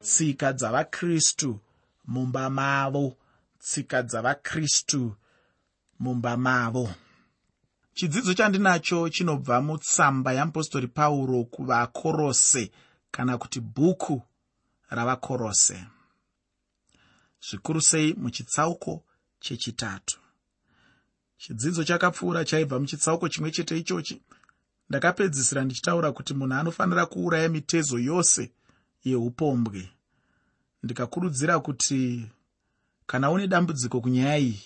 tsika dzavakristu mumba mavo tsika dzavakristu mumba mavo. Chidzidzo chandinacho chinobva mutsamba yeapostori pauro kuvakorose kana kuti bhuku ravakorose. Zvikuru sei muchitsauko chechitatu. Chidzidzo chakapfuura chaibva muchitsauko chimwe chete ichochi. Ndakapedzisira ndichitaura kuti munhu anofanira kuuraya mitezo yose yeupombwe. Ndikakurudzira kuti kana une dambudziko kunyaya iyi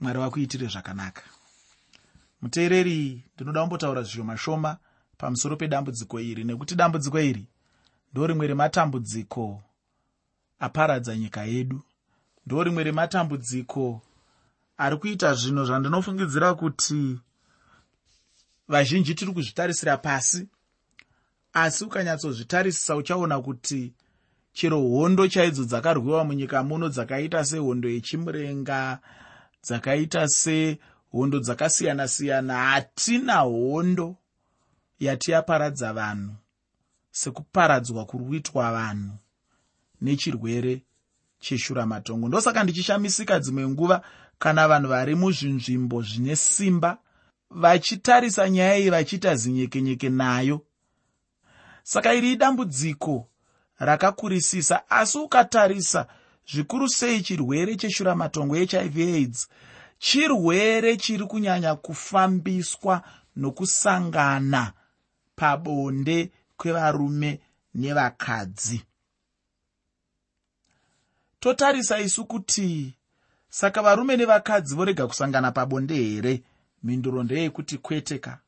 mwari wakuitire zvakanaka. Muteereri ndinoda kumbotaura zvishoma shoma pamusoro pedambudziko iri nekuti dambudziko iri ndo rimwe rematambudziko aparadza nyika yedu. Ndo rimwe rematambudziko ari kuita zvinhu zvandinofungidzira kuti vazhinji tiri kuzvitarisira pasi asi ukanyatsozvitarisisa uchaona kuti chero hondo chaidzo dzakarwiwa munyika muno dzakaita sehondo yechimurenga dzakaita sehondo dzakasiyana-siyana hatina hondo yatiyaparadza vanhu sekuparadzwa kuri kuitwa vanhu nechirwere cheshuramatongo. Ndosaka ndichishamisika dzimwe nguva kana vanhu vari muzvinzvimbo zvine simba vachitarisa nyaya iyi vachiita zinyekenyeke nayo saka iri idambudziko rakakurisisa asi ukatarisa zvikuru sei chirwere cheshuramatongo hiv aids? Chirwere chiri kunyanya kufambiswa nokusangana pabonde kwevarume nevakadzi. Totarisa isu kuti saka varume nevakadzi vorega kusangana pabonde here? Mhinduro ndeyekuti kweteka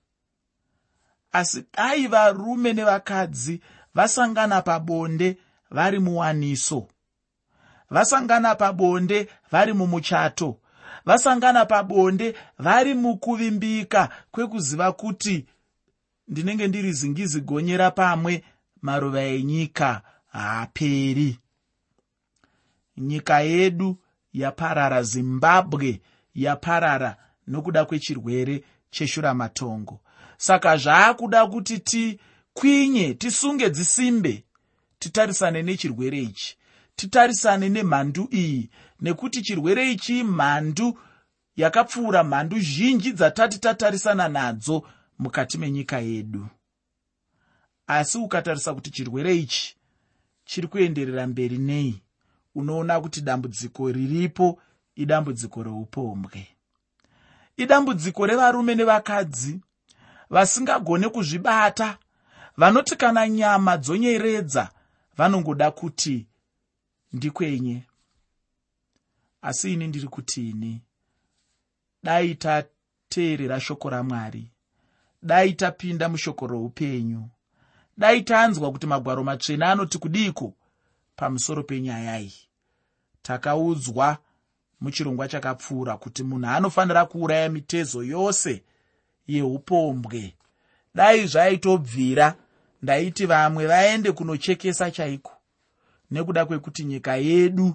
asi dai varume nevakadzi vasangana pabonde vari muwaniso. Vasangana pabonde vari mumuchato. Vasangana pabonde vari mukuvimbika kwekuziva kuti ndinenge ndiri zingizi gonyera pamwe maruva enyika haaperi. Nyika yedu yaparara zimbabwe yaparara nokuda kwechirwere cheshuramatongo saka zvaakuda kuti tikwinye tisunge dzisimbe titarisane nechirwere ichi. Titarisane nemhandu iyi nekuti chirwere ichi mhandu yakapfuura mhandu zhinji dzatati tatarisana nadzo mukati menyika yedu. Asi ukatarisa kuti chirwere ichi chiri kuenderera mberi nei unoona kuti dambudziko riripo idambudziko reupombwe idambudziko revarume nevakadzi vasingagone kuzvibata. Vanoti kana nyama dzonyeredza vanongoda kuti ndikwenye. Asi ini ndiri kutini dai tateerera shoko ramwari. Dai tapinda mushoko roupenyu. Dai tanzwa kuti magwaro matsvene anoti kudiko pamusoro penyaya iyi takaudzwa muchirongwa chakapfuura kuti munhu anofanira kuuraya mitezo yose yeupombwe dai zvaitobvira ndaiti vamwe vaende kunochekesa chaiko? Nekuda kwekuti nyika yedu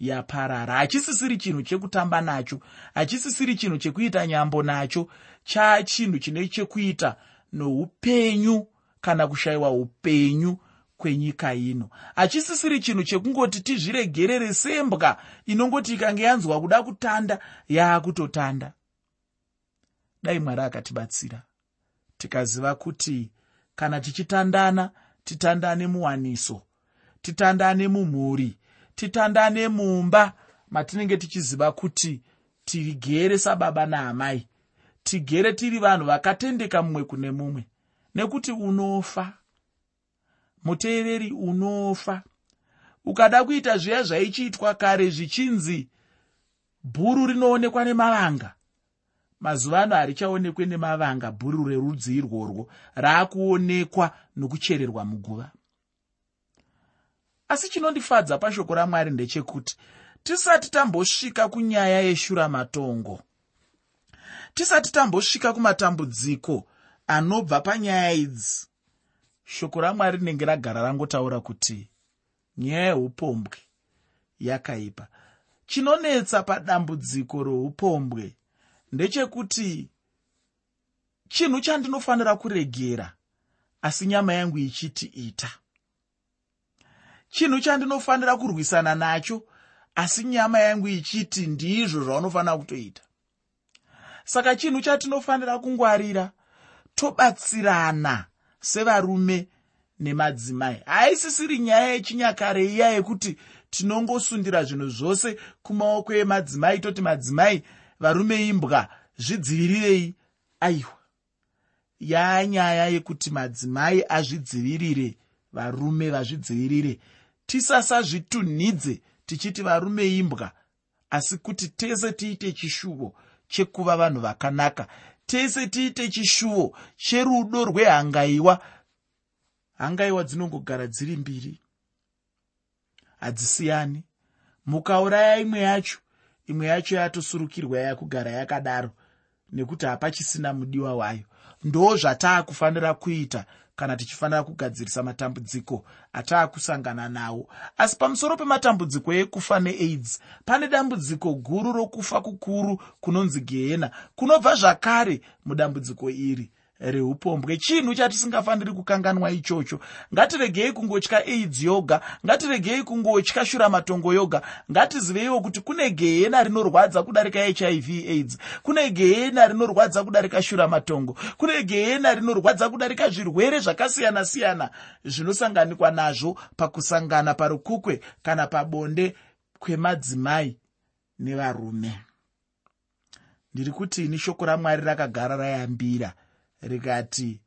yaparara hachisisiri chinhu chekutamba nacho hachisisiri chinhu chekuita nyambo nacho chachinhu chine chekuita noupenyu kana kushayiwa upenyu kwenyika ino. Hachisisiri chinhu chekungoti tizviregerere sembwa inongoti ikange yanzwa kuda kutanda yaakutotanda dai mwari akatibatsira. Tikaziva kuti kana tichitandana titandane muwaniso titandane mumhuri titandane mumba matinenge tichiziva kuti tigere sababa naamai tigere tiri vanhu vakatendeka mumwe kune mumwe nekuti unofa. Muteereri unofa. Ukada kuita zviya zvaichiitwa kare zvichinzi bhuru rinoonekwa nemavanga mazuva ano harichaonekwe nemavanga bhuru rerudzi irworwo. Raakuonekwa nokuchererwa muguva. Asi chinondifadza pashoko ramwari ndechekuti tisati tambosvika kunyaya yeshuramatongo tisati tambosvika kumatambudziko anobva panyaya idzi. Shoko ramwari rinenge ragara rangotaura kuti nyaya yeupombwe yakaipa. Chinonetsa padambudziko reupombwe ndechekuti chinhu chandinofanira kuregera asi nyama yangu ichiti ita. Chinhu chandinofanira kurwisana nacho asi nyama yangu ichiti ndizvo zvaunofanira kutoita. Saka chinhu chatinofanira kungwarira tobatsirana sevarume nemadzimai. Haisisiri nyaya yechinyakare iya yekuti tinongosundira zvinhu zvose kumaoko emadzimai toti madzimai varume imbwa zvidzivirirei? Aiwa. Yaanyaya yekuti madzimai azvidzivirire varume vazvidzivirire. Tisasazvitunhidze tichiti varume imbwa asi kuti tese tiite chishuvo chekuva vanhu vakanaka. Tese tiite chishuvo cherudo rwehangaiwa. Hangaiwa dzinongogara dziri mbiri. Hadzisiyani. Mukauraya imwe yacho imwe yacho yatosurukirwa yakugara yakadaro nekuti hapachisina mudiwa wayo. Ndo zvataakufanira kuita kana tichifanira kugadzirisa matambudziko ataakusangana nawo. Asi pamusoro pematambudziko ekufa neaids pane dambudziko guru rokufa kukuru kunonzi gehena kunobva zvakare mudambudziko iri reupombwe. Chinhu chatisingafaniri kukanganwa ichocho. Ngatiregei kungotya aids yoga ngatiregei kungotya shuramatongo yoga ngatiziveiwo kuti kune gehena rinorwadza kudarika hiv aids. Kune gehena rinorwadza kudarika shuramatongo. Kune gehena rinorwadza kudarika zvirwere zvakasiyana-siyana zvinosanganikwa nazvo pakusangana parukukwe kana pabonde kwemadzimai nevarume. Ndiri kuti ini shoko ramwari rakagara rayambira rikati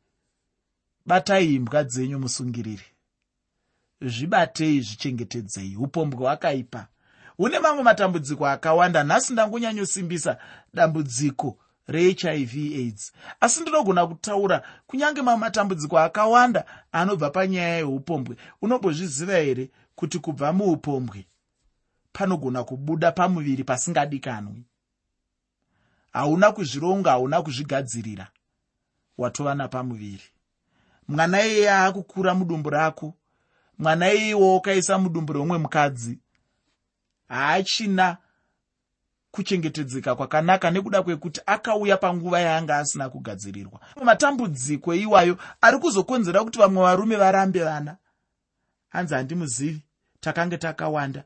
batai imbwa dzenyu musungiriri zvibatei zvichengetedzei. Upombwe hwakaipa. Hune mamwe matambudziko akawanda nhasi ndangonyanyosimbisa dambudziko rehiv aids. Asi ndinogona kutaura kunyange mamwe matambudziko akawanda anobva panyaya yeupombwe unombozviziva here kuti kubva muupombwe panogona kubuda pamuviri pasingadikanwi hauna kuzvironga hauna kuzvigadzirira watova napamuviri mwana iyeye aakukura mudumbu rako. Mwana iyeiwo ukaisa mudumbu reumwe mukadzi. Haachina kuchengetedzeka kwakanaka nekuda kwekuti akauya panguva yaanga asina kugadzirirwa. Matambudziko iwayo ari kuzokonzera kuti vamwe varume varambe vana. Hanzi handimuzivi takange takawanda.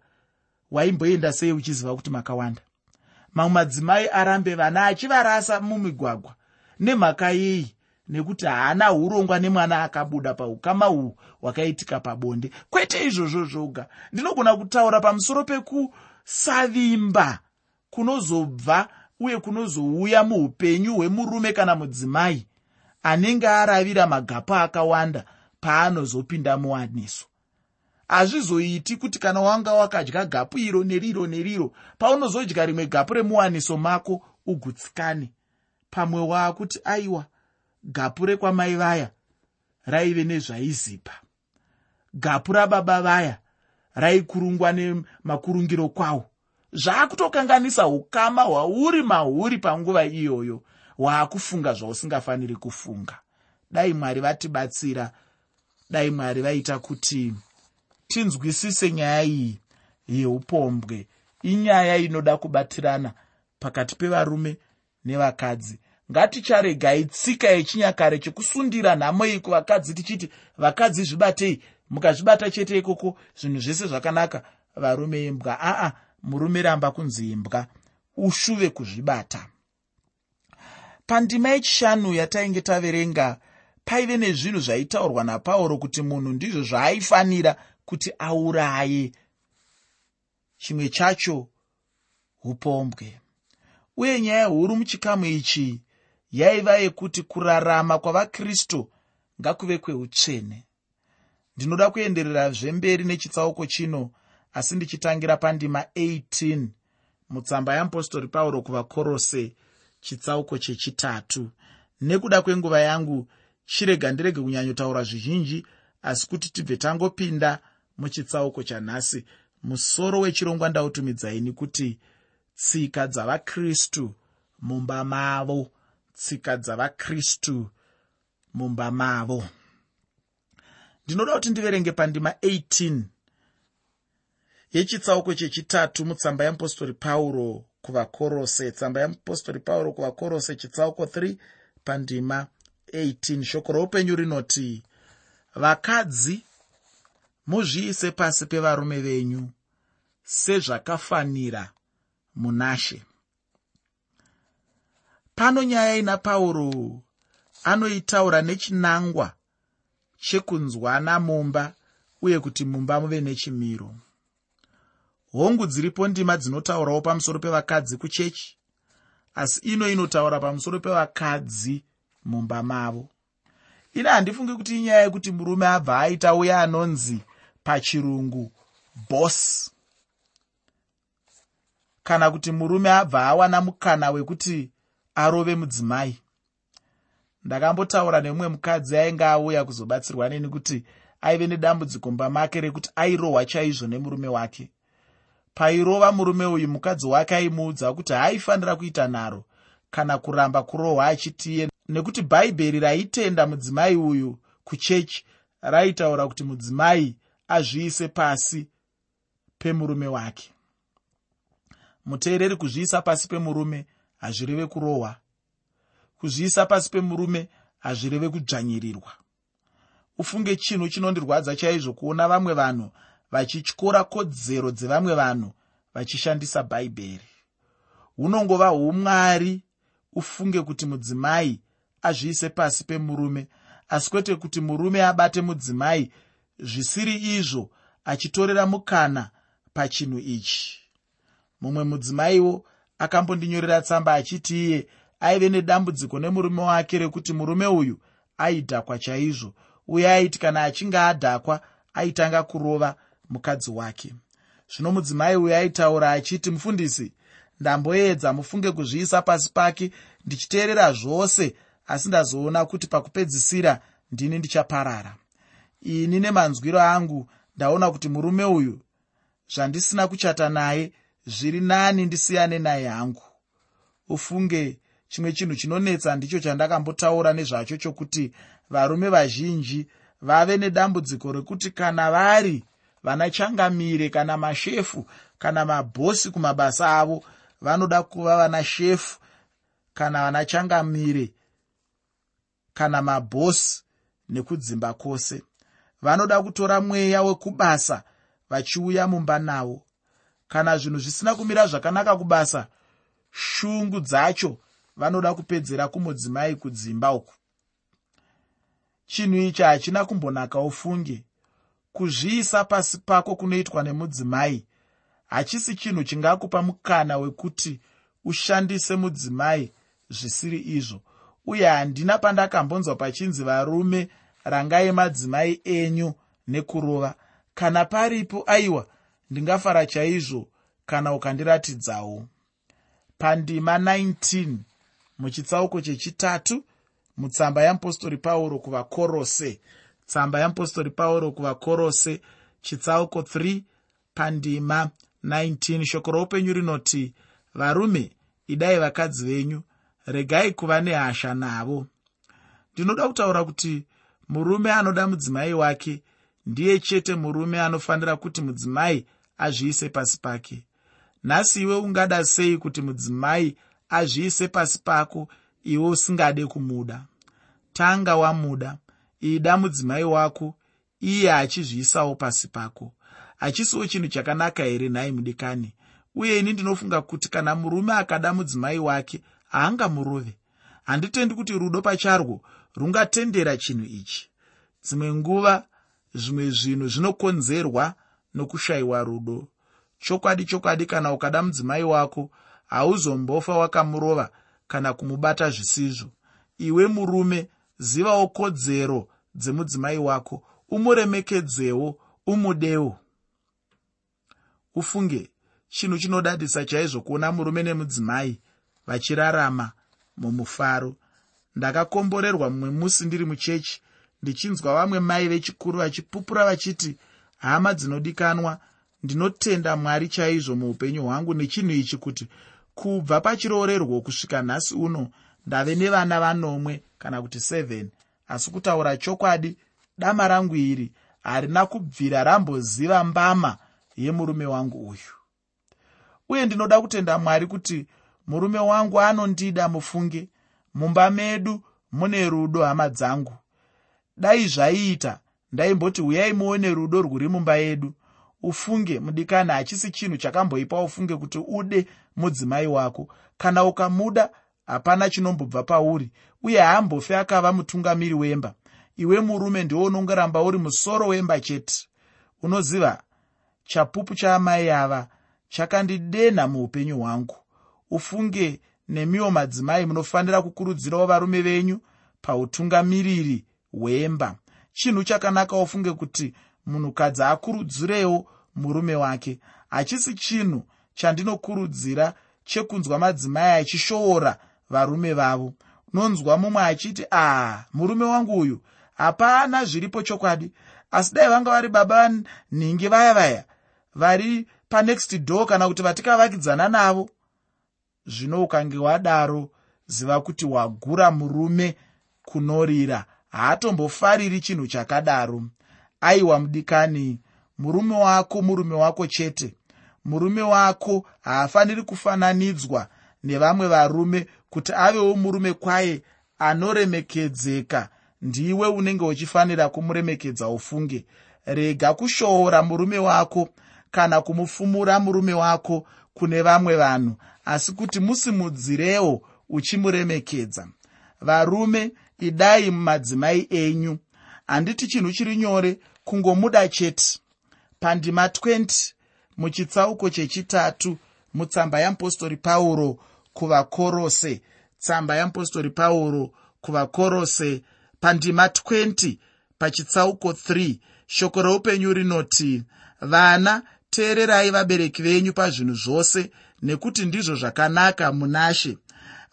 Waimboenda sei uchiziva kuti makawanda? Mamwe madzimai arambe vana achivarasa mumigwagwa nemhaka yei nekuti haana urongwa nemwana akabuda paukama uhwu hwakaitika pabonde. Kwete izvozvo zvoga. Ndinogona kutaura pamusoro pekusavimba kunozobva uye kunozouya muupenyu hwemurume kana mudzimai anenge aravira magapu akawanda paanozopinda muwaniso hazvizoiti kuti kana wanga wakadya gapu iro neriro neriro paunozodya rimwe gapu remuwaniso mako ugutsikane. Pamwe waakuti aiwa gapu rekwamai vaya raive nezvaizipa. Gapu rababa vaya raikurungwa nemakurungiro kwawo zvaakutokanganisa ukama hwauri mahuri panguva iyoyo hwaakufunga zvausingafaniri kufunga. Dai mwari vatibatsira dai mwari vaita kuti tinzwisise nyaya iyi yeupombwe inyaya inoda kubatirana pakati pevarume nevakadzi ngaticharegai tsika yechinyakare chekusundira nhamo iyi kuvakadzi tichiti vakadzi zvibatei. Mukazvibata chete ikoko zvinhu zvese zvakanaka. Varume imbwa aa murume ramba kunzi imbwa. Ushuve kuzvibata. Pandima yechishanu yatainge taverenga paive nezvinhu zvaitaurwa napauro kuti munhu ndizvo zvaaifanira kuti auraye. Chimwe chacho upombwe. Uye nyaya huru muchikamu ichi yaiva yekuti kurarama kwavakristu ngakuve kweutsvene ndinoda kuendererazve mberi nechitsauko chino asi ndichitangira pandima 18 mutsamba yeapostori pauro kuvakorose chitsauko chechitatu. Nekuda kwenguva yangu chirega ndirege kunyanyotaura zvizhinji asi kuti tibve tangopinda muchitsauko chanhasi. Musoro wechirongwa ndautumidzaini kuti tsika dzavakristu mumba mavo tsika dzavakristu mumba mavo. Ndinoda kuti ndiverenge pandima 18 yechitsauko chechitatu mutsamba yeapostori pauro kuvakorose tsamba yeapostori pauro kuvakorose chitsauko 3 pandima 18 shoko roupenyu rinoti vakadzi muzviise pasi pevarume venyu sezvakafanira munashe pano nyaya ina pauro anoitaura nechinangwa chekunzwana mumba uye kuti mumba muve nechimiro. Hongu dziripo ndima dzinotaurawo pamusoro pevakadzi kuchechi asi ino inotaura pamusoro pevakadzi mumba mavo. Ine handifungi kuti inyaya yekuti murume abva aita uye anonzi pachirungu bos kana kuti murume abva awana mukana wekuti arove mudzimai. Ndakambotaura nemumwe mukadzi ainge auya kuzobatsirwa neni kuti aive nedambudziko mba make rekuti airohwa chaizvo nemurume wake. Pairova murume uyu mukadzi wake aimuudza kuti haaifanira kuita nharo kana kuramba kurohwa achitiye nekuti bhaibheri raitenda mudzimai uyu kuchechi raitaura kuti mudzimai azviise pasi pemurume wake. Muteereri kuzviisa pasi pemurume hazvireve kurohwa kuzviisa pasi pemurume hazvireve kudzvanyirirwa ufunge chinhu chinondirwadza chaizvo kuona vamwe vanhu vachityora kodzero dzevamwe vanhu vachishandisa bhaibheri. Hunongova umwari ufunge kuti mudzimai azviise pasi pemurume asi kwete kuti murume abate mudzimai zvisiri izvo achitorera mukana pachinhu ichi. Mumwe mudzimaiwo akambondinyorera tsamba achiti iye aive nedambudziko nemurume wake rekuti murume uyu aidhakwa chaizvo. Uye aiti kana achinge adhakwa aitanga kurova mukadzi wake. Zvino mudzimai uyu aitaura achiti mufundisi ndamboedza mufunge kuzviisa pasi pake ndichiteerera zvose asi ndazoona kuti pakupedzisira ndini ndichaparara. Ini nemanzwiro angu ndaona kuti murume uyu zvandisina kuchata naye zviri nani ndisiyane naye hangu. Ufunge chimwe chinhu chinonetsa ndicho chandakambotaura nezvacho chokuti varume vazhinji vave nedambudziko rekuti kana vari vana changamire kana mashefu kana mabhosi kumabasa avo vanoda kuva vana shefu kana vana changamire kana mabhosi nekudzimba kwose. Vanoda kutora mweya wekubasa vachiuya mumba nawo kana zvinhu zvisina kumira zvakanaka kubasa shungu dzacho vanoda kupedzera kumudzimai kudzimba uku. Chinhu ichi hachina kumbonaka ufunge. Kuzviisa pasi pako kunoitwa nemudzimai hachisi chinhu chingakupa mukana wekuti ushandise mudzimai zvisiri izvo. Uye handina pandakambonzwa pachinzi varume rangai madzimai enyu nekurova kana paripo aiwa ndingafara chaizvo kana ukandiratidzawo. Pandima 19 muchitsauko chechitatu mutsamba yamupostori pauro kuvakorose. Tsamba yamupostori pauro kuvakorose chitsauko 3 pandima 19 shoko roupenyu rinoti varume idai vakadzi venyu regai kuva nehasha navo. Ndinoda kutaura kuti murume anoda mudzimai wake ndiye chete murume anofanira kuti mudzimai azviise pasi pake. Nhasi iwe ungada sei kuti mudzimai azviise pasi pako iwe usingade kumuda? Tanga wamuda ida mudzimai wako iye achizviisawo pasi pako. Hachisiwo chinhu chakanaka here nhai mudikani? Uye ini ndinofunga kuti kana murume akada mudzimai wake haangamurove. Handitendi kuti rudo pacharwo rungatendera chinhu ichi. Dzimwe nguva zvimwe zvinhu zvinokonzerwa nokushayiwa rudo. Chokwadi chokwadi kana ukada mudzimai wako hauzombofa wakamurova kana kumubata zvisizvo. Iwe murume zivawo kodzero dzemudzimai wako. Umuremekedzewo umudewo. Ufunge chinhu chinodadisa chaizvo kuona murume nemudzimai vachirarama mumufaro. Ndakakomborerwa mumwe musi ndiri muchechi. Ndichinzwa vamwe mai vechikuru vachipupura vachiti hama dzinodikanwa ndinotenda mwari chaizvo muupenyu hwangu nechinhu ichi kuti kubva pachiroorerwo kusvika nhasi uno ndave nevana vanomwe kana kuti 7 asi kutaura chokwadi dama rangu iri harina kubvira ramboziva mbama yemurume wangu uyu. Uye ndinoda kutenda mwari kuti murume wangu anondida mufunge mumba medu mune rudo hama dzangu. Dai zvaiita ndaimboti uyai muone rudo rwuri mumba yedu. Ufunge mudikani hachisi chinhu chakamboipa ufunge kuti ude mudzimai wako. Kana ukamuda hapana chinombobva pauri uye haambofi akava mutungamiri wemba. Iwe murume ndiwo unongoramba uri musoro wemba chete. Unoziva chapupu chaamai ava chakandidenha muupenyu hwangu. Ufunge nemiwo madzimai munofanira kukurudzirawo varume venyu pautungamiriri hwemba chinhu chakanaka ufunge kuti munhukadzi akurudzirewo murume wake. Hachisi chinhu chandinokurudzira chekunzwa madzimai achishoora varume vavo. Nonzwa mumwe achiti ah murume wangu uyu hapana zviripo chokwadi. Asi dai vanga vari baba vanhingi vaya vaya vari panext door kana kuti vatikavakidzana navo zvino ukange wadaro ziva kuti wagura murume kunorira haatombofariri chinhu chakadaro. Aiwa mudikani murume wako murume wako chete. Murume wako haafaniri kufananidzwa nevamwe varume kuti avewo murume kwaye anoremekedzeka. Ndiwe unenge uchifanira kumuremekedza ufunge. Rega kushoora murume wako kana kumufumura murume wako kune vamwe vanhu asi kuti musimudzirewo uchimuremekedza. Varume idai mumadzimai enyu. Handiti chinhu chiri nyore kungomuda chete. Pandima 20 muchitsauko chechitatu mutsamba yamupostori pauro kuvakorose. Tsamba yamupostori pauro kuvakorose. Pandima 20 pachitsauko 3 shoko reupenyu rinoti vana teererai vabereki venyu pazvinhu zvose nekuti ndizvo zvakanaka munashe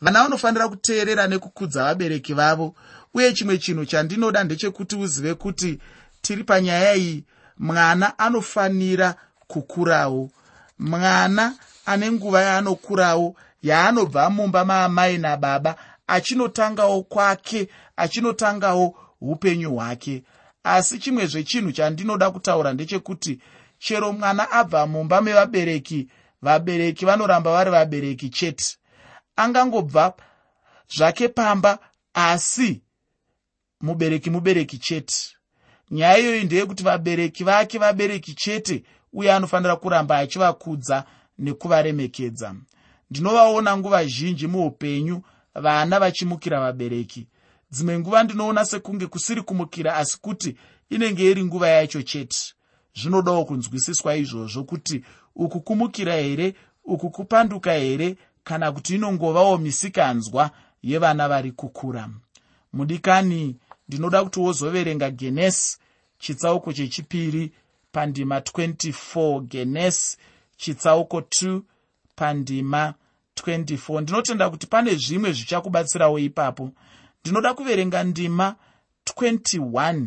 vana vanofanira kuteerera nekukudza vabereki vavo uye chimwe chinhu chandinoda ndechekuti uzive kuti tiri panyaya iyi mwana anofanira kukurawo. Mwana ane nguva yaanokurawo yaanobva mumba maamai nababa achinotangawo kwake achinotangawo upenyu hwake. Asi chimwe zvechinhu chandinoda kutaura ndechekuti chero mwana abva mumba mevabereki vabereki vanoramba vari vabereki chete angangobva zvake pamba asi mubereki mubereki chete. Nyaya iyoyi ndeyekuti vabereki vake vabereki chete uye anofanira kuramba achivakudza nekuvaremekedza. Ndinovaona nguva zhinji muupenyu vana vachimukira vabereki. Dzimwe nguva ndinoona sekunge kusiri kumukira asi kuti inenge iri nguva yacho chete. Zvinodawo kunzwisiswa izvozvo kuti uku kumukira here uku kupanduka here kana kuti inongovawo misikanzwa yevana vari kukura. Mudikani ndinoda kuti wozoverenga genesi chitsauko chechipiri pandima 24 genesi chitsauko 2 pandima 24 ndinotenda kuti pane zvimwe zvichakubatsirawo ipapo. Ndinoda kuverenga ndima 21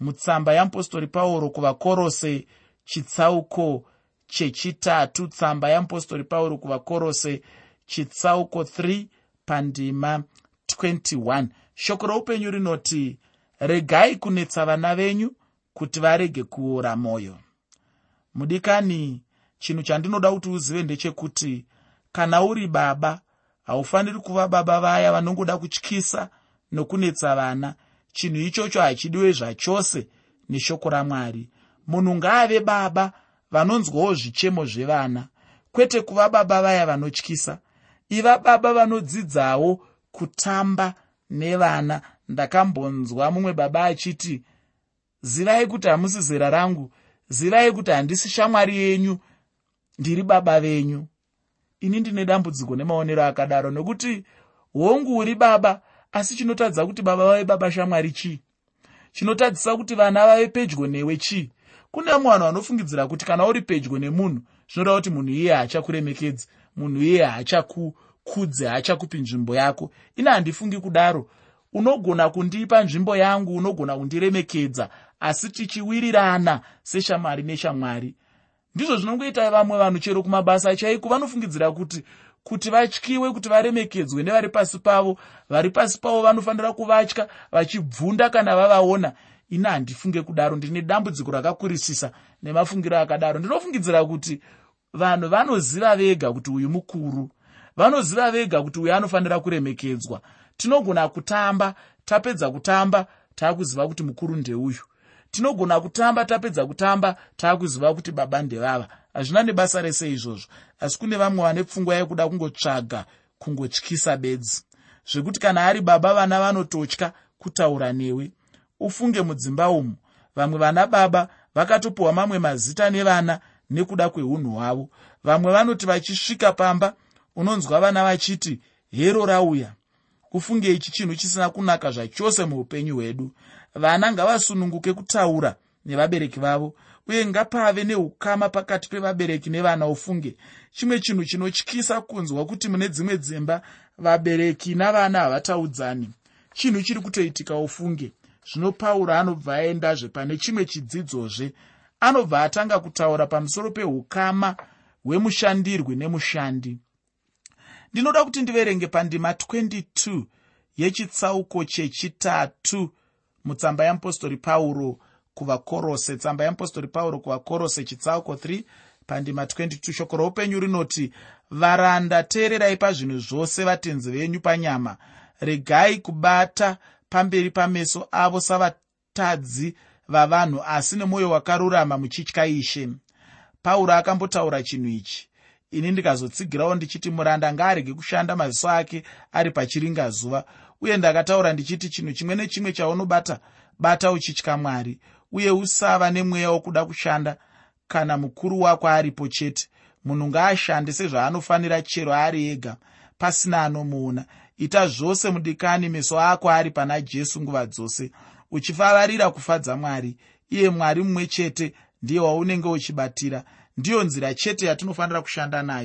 mutsamba yamupostori pauro kuvakorose chitsauko chechitatu tsamba yamupostori pauro kuvakorose chitsauko 3 pandima 21 shoko roupenyu rinoti regai kunetsa vana venyu kuti varege kuora mwoyo mudikani chinhu chandinoda kuti uzive ndechekuti kana uri baba haufaniri kuva baba vaya vanongoda kutyisa nokunetsa vana. Chinhu ichocho hachidiwe zvachose neshoko ramwari. Munhu ngaave baba vanonzwawo zvichemo zvevana. Kwete kuva baba vaya vanotyisa iva baba vanodzidzawo kutamba nevana. Ndakambonzwa mumwe baba achiti zivai kuti hamusi zera rangu. Zivai kuti handisi shamwari yenyu. Ndiri baba venyu. Ini ndine dambudziko nemaonero akadaro nokuti hongu uri baba asi chinotadza kuti baba vave baba shamwari chii? Chinotadzisa kuti vana vave pedyo newe chii? Kune vamwe vanhu vanofungidzira kuti kana uri pedyo nemunhu zvinoda kuti munhu iye haachakuremekedzi munhu iye haachakukudze haachakupi nzvimbo yako. Ini handifungi kudaro unogona kundipa nzvimbo yangu unogona kundiremekedza asi tichiwirirana seshamwari neshamwari. Ndizvo zvinongoita vamwe vanhu chero kumabasa chaiko? Vanofungidzira kuti kuti vatyiwe kuti varemekedzwe nevari pasi pavo. Vari pasi pavo vanofanira kuvatya vachibvunda kana vavaona. Ini handifunge kudaro ndine dambudziko rakakurisisa nemafungiro akadaro. Ndinofungidzira kuti vanhu vanoziva vega kuti uyu mukuru vanoziva vega kuti uyu anofanira kuremekedzwa. Tinogona kutamba tapedza kutamba taakuziva kuti mukuru ndeuyu. Tinogona kutamba tapedza kutamba taakuziva kuti baba ndevava. Hazvina nebasa rese izvozvo. Asi kune vamwe vane pfungwa yekuda kungotsvaga kungotyisa bedzi. Zvekuti kana ari baba vana vanototya kutaura newe. Ufunge mudzimba umu. Vamwe vana baba vakatopiwa mamwe mazita nevana nekuda kweunhu hwavo. Vamwe vanoti vachisvika pamba unonzwa vana vachiti hero rauya. Ufunge ichi chinhu chisina kunaka zvachose muupenyu hwedu. Vana ngavasununguke kutaura nevabereki vavo uye ngapave neukama pakati pevabereki nevana ufunge. Chimwe chinhu chinotyisa kunzwa kuti mune dzimwe dzimba vabereki navana havataudzani. Chinhu chiri kutoitika ufunge. Zvino pauro anobva aendazve pane chimwe chidzidzozve anobva atanga kutaura pamusoro peukama hwemushandirwi nemushandi. Ndinoda kuti ndiverenge pandima 22 yechitsauko chechitatu mutsamba yeapostori pauro kuvakorose tsamba yeapostori pauro kuvakorose chitsauko 3 pandima 22 shoko roupenyu rinoti varanda teererai pazvinhu zvose vatenzi venyu panyama. Regai kubata pamberi pameso avo savatadzi vavanhu asi nemwoyo wakarurama muchitya ishe. Pauro akambotaura chinhu ichi. Ini ndikazotsigirawo ndichiti muranda ngaarege kushanda maziso ake ari pachiringazuva uye ndakataura ndichiti chinhu chimwe nechimwe chaunobata bata uchitya mwari uye usava nemweya wokuda kushanda kana mukuru wako aripo chete. Munhu ngaashande sezvaanofanira chero ari ega pasina anomuona. Ita zvose mudikani meso ako ari pana jesu nguva dzose uchifavarira kufadza mwari iye mwari mumwe chete ndiye waunenge uchibatira. Ndiyo nzira chete yatinofanira kushanda nayo